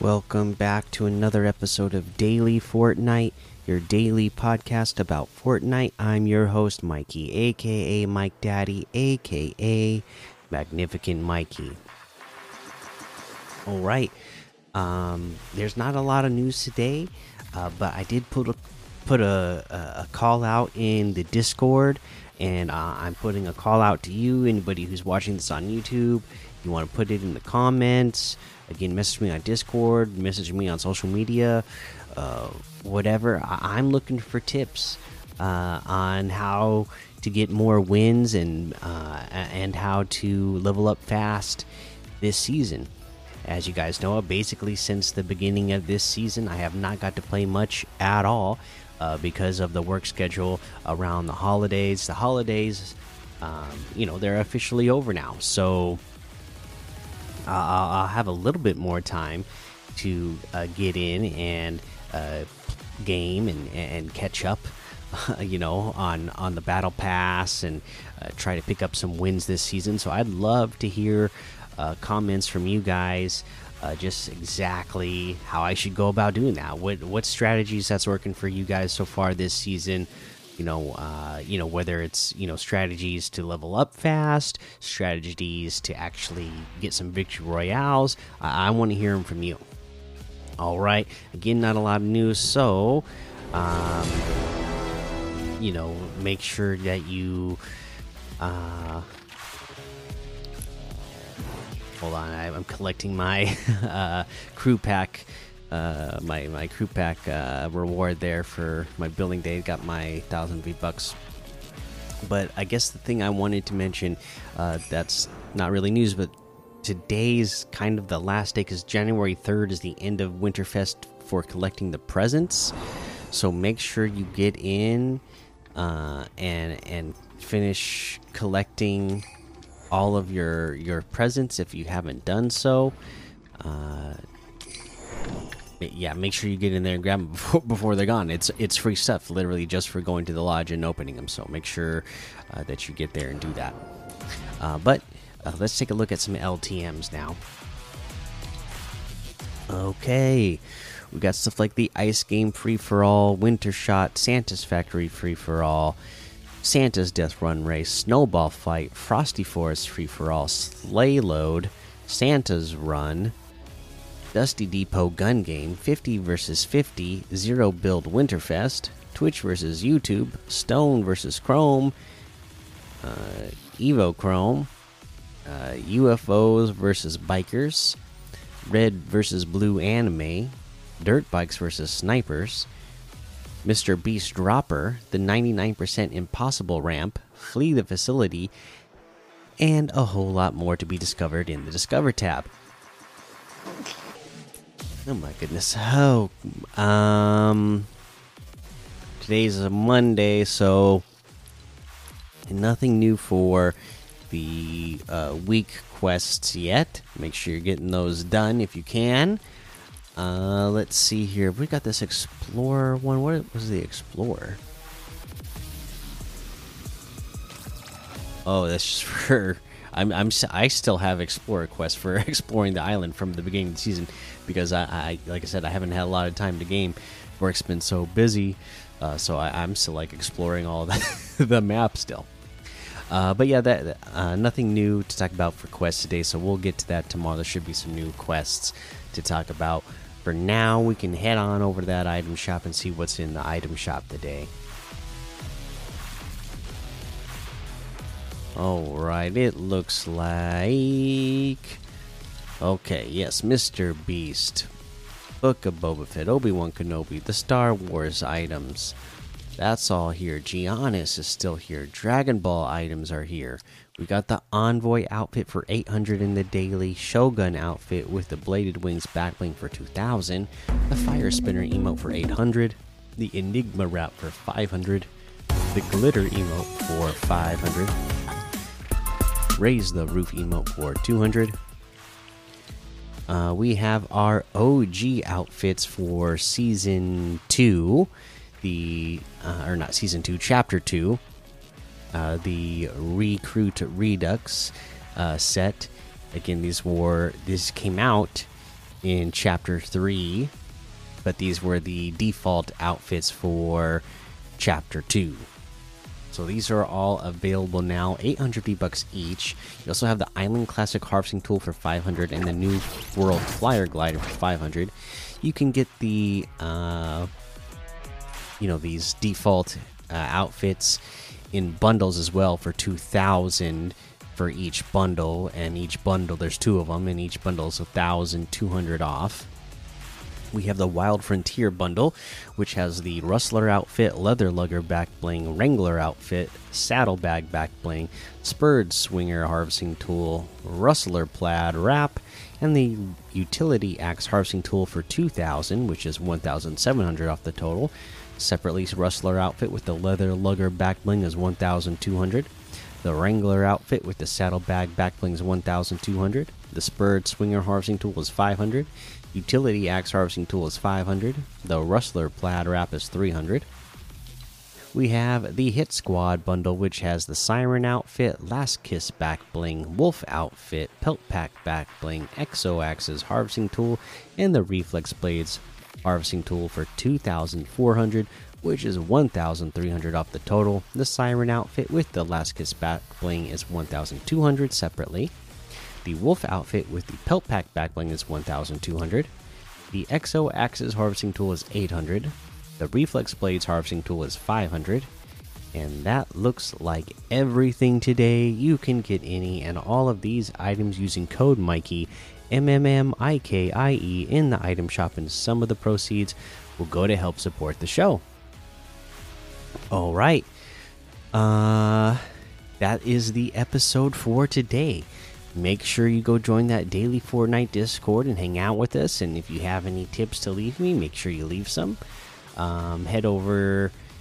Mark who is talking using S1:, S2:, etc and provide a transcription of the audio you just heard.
S1: Welcome back to another episode of Daily Fortnite, your daily podcast about Fortnite. I'm your host, Mikey, aka Mike Daddy, aka Magnificent Mikey. All right, um, there's not a lot of news today, uh, but I did put a put a, a, call out in the Discord, and uh, I'm putting a call out to you, anybody who's watching this on YouTube. You want to put it in the comments Again, message me on Discord, message me on social media, uh, whatever. I am looking for tips uh, on how to get more wins and uh, and how to level up fast this season. As you guys know, basically since the beginning of this season, I have not got to play much at all uh, because of the work schedule around the holidays. The holidays, um, you know, they're officially over now, so uh, I'll have a little bit more time to uh, get in and uh, game and, and catch up. you know, on on the battle pass and uh, try to pick up some wins this season. So I'd love to hear uh, comments from you guys. Uh, just exactly how I should go about doing that. What what strategies that's working for you guys so far this season? you know uh, you know whether it's you know strategies to level up fast strategies to actually get some victory royales i, I want to hear them from you all right again not a lot of news so um, you know make sure that you uh, hold on I, am collecting my uh, crew pack uh, my my crew pack uh, reward there for my building day. Got my thousand V bucks. But I guess the thing I wanted to mention uh, that's not really news, but today's kind of the last day because January third is the end of Winterfest for collecting the presents. So make sure you get in uh, and and finish collecting all of your your presents if you haven't done so. Uh, yeah, make sure you get in there and grab them before, before, they're gone. It's it's free stuff, literally just for going to the lodge and opening them. So make sure uh, that you get there and do that. Uh, but uh, let's take a look at some LTM's now. Okay, we got stuff like the Ice Game Free for All, Winter Shot, Santa's Factory Free for All, Santa's Death Run Race, Snowball Fight, Frosty Forest Free for All, Sleigh Load, Santa's Run. Dusty Depot Gun Game, 50 vs 50, Zero Build Winterfest, Twitch vs YouTube, Stone vs Chrome, uh, Evo Chrome, uh, UFOs vs Bikers, Red vs Blue Anime, Dirt Bikes vs Snipers, Mr. Beast Dropper, the 99% Impossible Ramp, Flee the Facility, and a whole lot more to be discovered in the Discover tab. Oh my goodness. Oh, um, today's a Monday, so nothing new for the uh, week quests yet. Make sure you're getting those done if you can. Uh, let's see here. We got this Explorer one. What was the Explorer? Oh, that's just for I'm, I'm I still have Explorer quest for exploring the island from the beginning of the season because I, I like I said I haven't had a lot of time to game. Work's been so busy, uh, so I, am still like exploring all the, the map still. Uh, but yeah, that uh, nothing new to talk about for quests today, so we'll get to that tomorrow. There should be some new quests to talk about. For now, we can head on over to that item shop and see what's in the item shop today. Alright, it looks like. Okay, yes, Mr. Beast. Book of Boba Fett, Obi Wan Kenobi, the Star Wars items. That's all here. Giannis is still here. Dragon Ball items are here. We got the Envoy outfit for 800 in the daily, Shogun outfit with the Bladed Wings backbling for 2000, the Fire Spinner emote for 800, the Enigma wrap for 500, the Glitter emote for 500 raise the roof emote for 200. Uh, we have our OG outfits for season two, the uh, or not season two, chapter two, uh, the recruit redux uh, set. Again, these were this came out in Chapter 3, but these were the default outfits for Chapter 2. So these are all available now, 800 V bucks each. You also have the Island Classic Harvesting Tool for 500 and the New World Flyer Glider for 500. You can get the, uh, you know, these default uh, outfits in bundles as well for 2,000 for each bundle, and each bundle there's two of them, and each bundle is 1,200 off we have the Wild Frontier bundle, which has the Rustler outfit, Leather Lugger back bling, Wrangler outfit, Saddlebag back bling, Spurred Swinger harvesting tool, Rustler plaid wrap, and the Utility Axe harvesting tool for 2,000, which is 1,700 off the total. Separately, Rustler outfit with the Leather Lugger back bling is 1,200. The Wrangler outfit with the saddlebag back bling is 1,200. The Spurred Swinger harvesting tool is 500. Utility Axe Harvesting Tool is 500. The Rustler Plaid Wrap is 300. We have the Hit Squad bundle, which has the Siren outfit, Last Kiss back bling, Wolf outfit, Pelt Pack back bling, Exo Axes harvesting tool, and the Reflex Blades harvesting tool for 2,400, which is 1,300 off the total. The Siren outfit with the Last Kiss back bling is 1,200 separately. The Wolf outfit with the Pelt Pack backbling is 1200. The Exo Axes harvesting tool is 800. The Reflex Blades harvesting tool is 500. And that looks like everything today. You can get any and all of these items using code Mikey, M M M I K I E, in the item shop, and some of the proceeds will go to help support the show. All right. Uh, that is the episode for today make sure you go join that daily Fortnite Discord and hang out with us. And if you have any tips to leave me, make sure you leave some. Um, head over